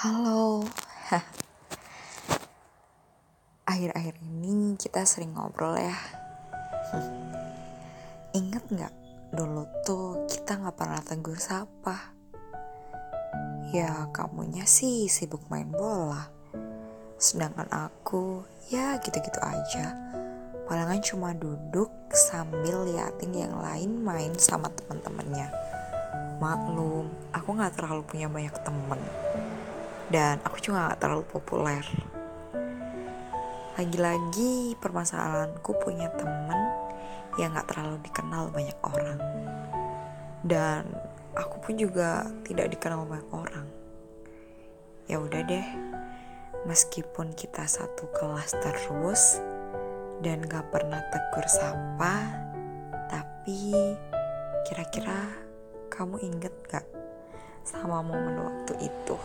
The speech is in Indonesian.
Halo. Akhir-akhir ini kita sering ngobrol ya. Ingat nggak dulu tuh kita nggak pernah tegur sapa. Ya kamunya sih sibuk main bola. Sedangkan aku ya gitu-gitu aja. Palingan cuma duduk sambil liatin yang lain main sama teman-temannya. Maklum, aku nggak terlalu punya banyak temen dan aku juga gak terlalu populer. Lagi-lagi permasalahanku punya temen yang gak terlalu dikenal banyak orang. Dan aku pun juga tidak dikenal banyak orang. Ya udah deh, meskipun kita satu kelas terus dan gak pernah tegur sapa, tapi kira-kira kamu inget gak sama momen waktu itu?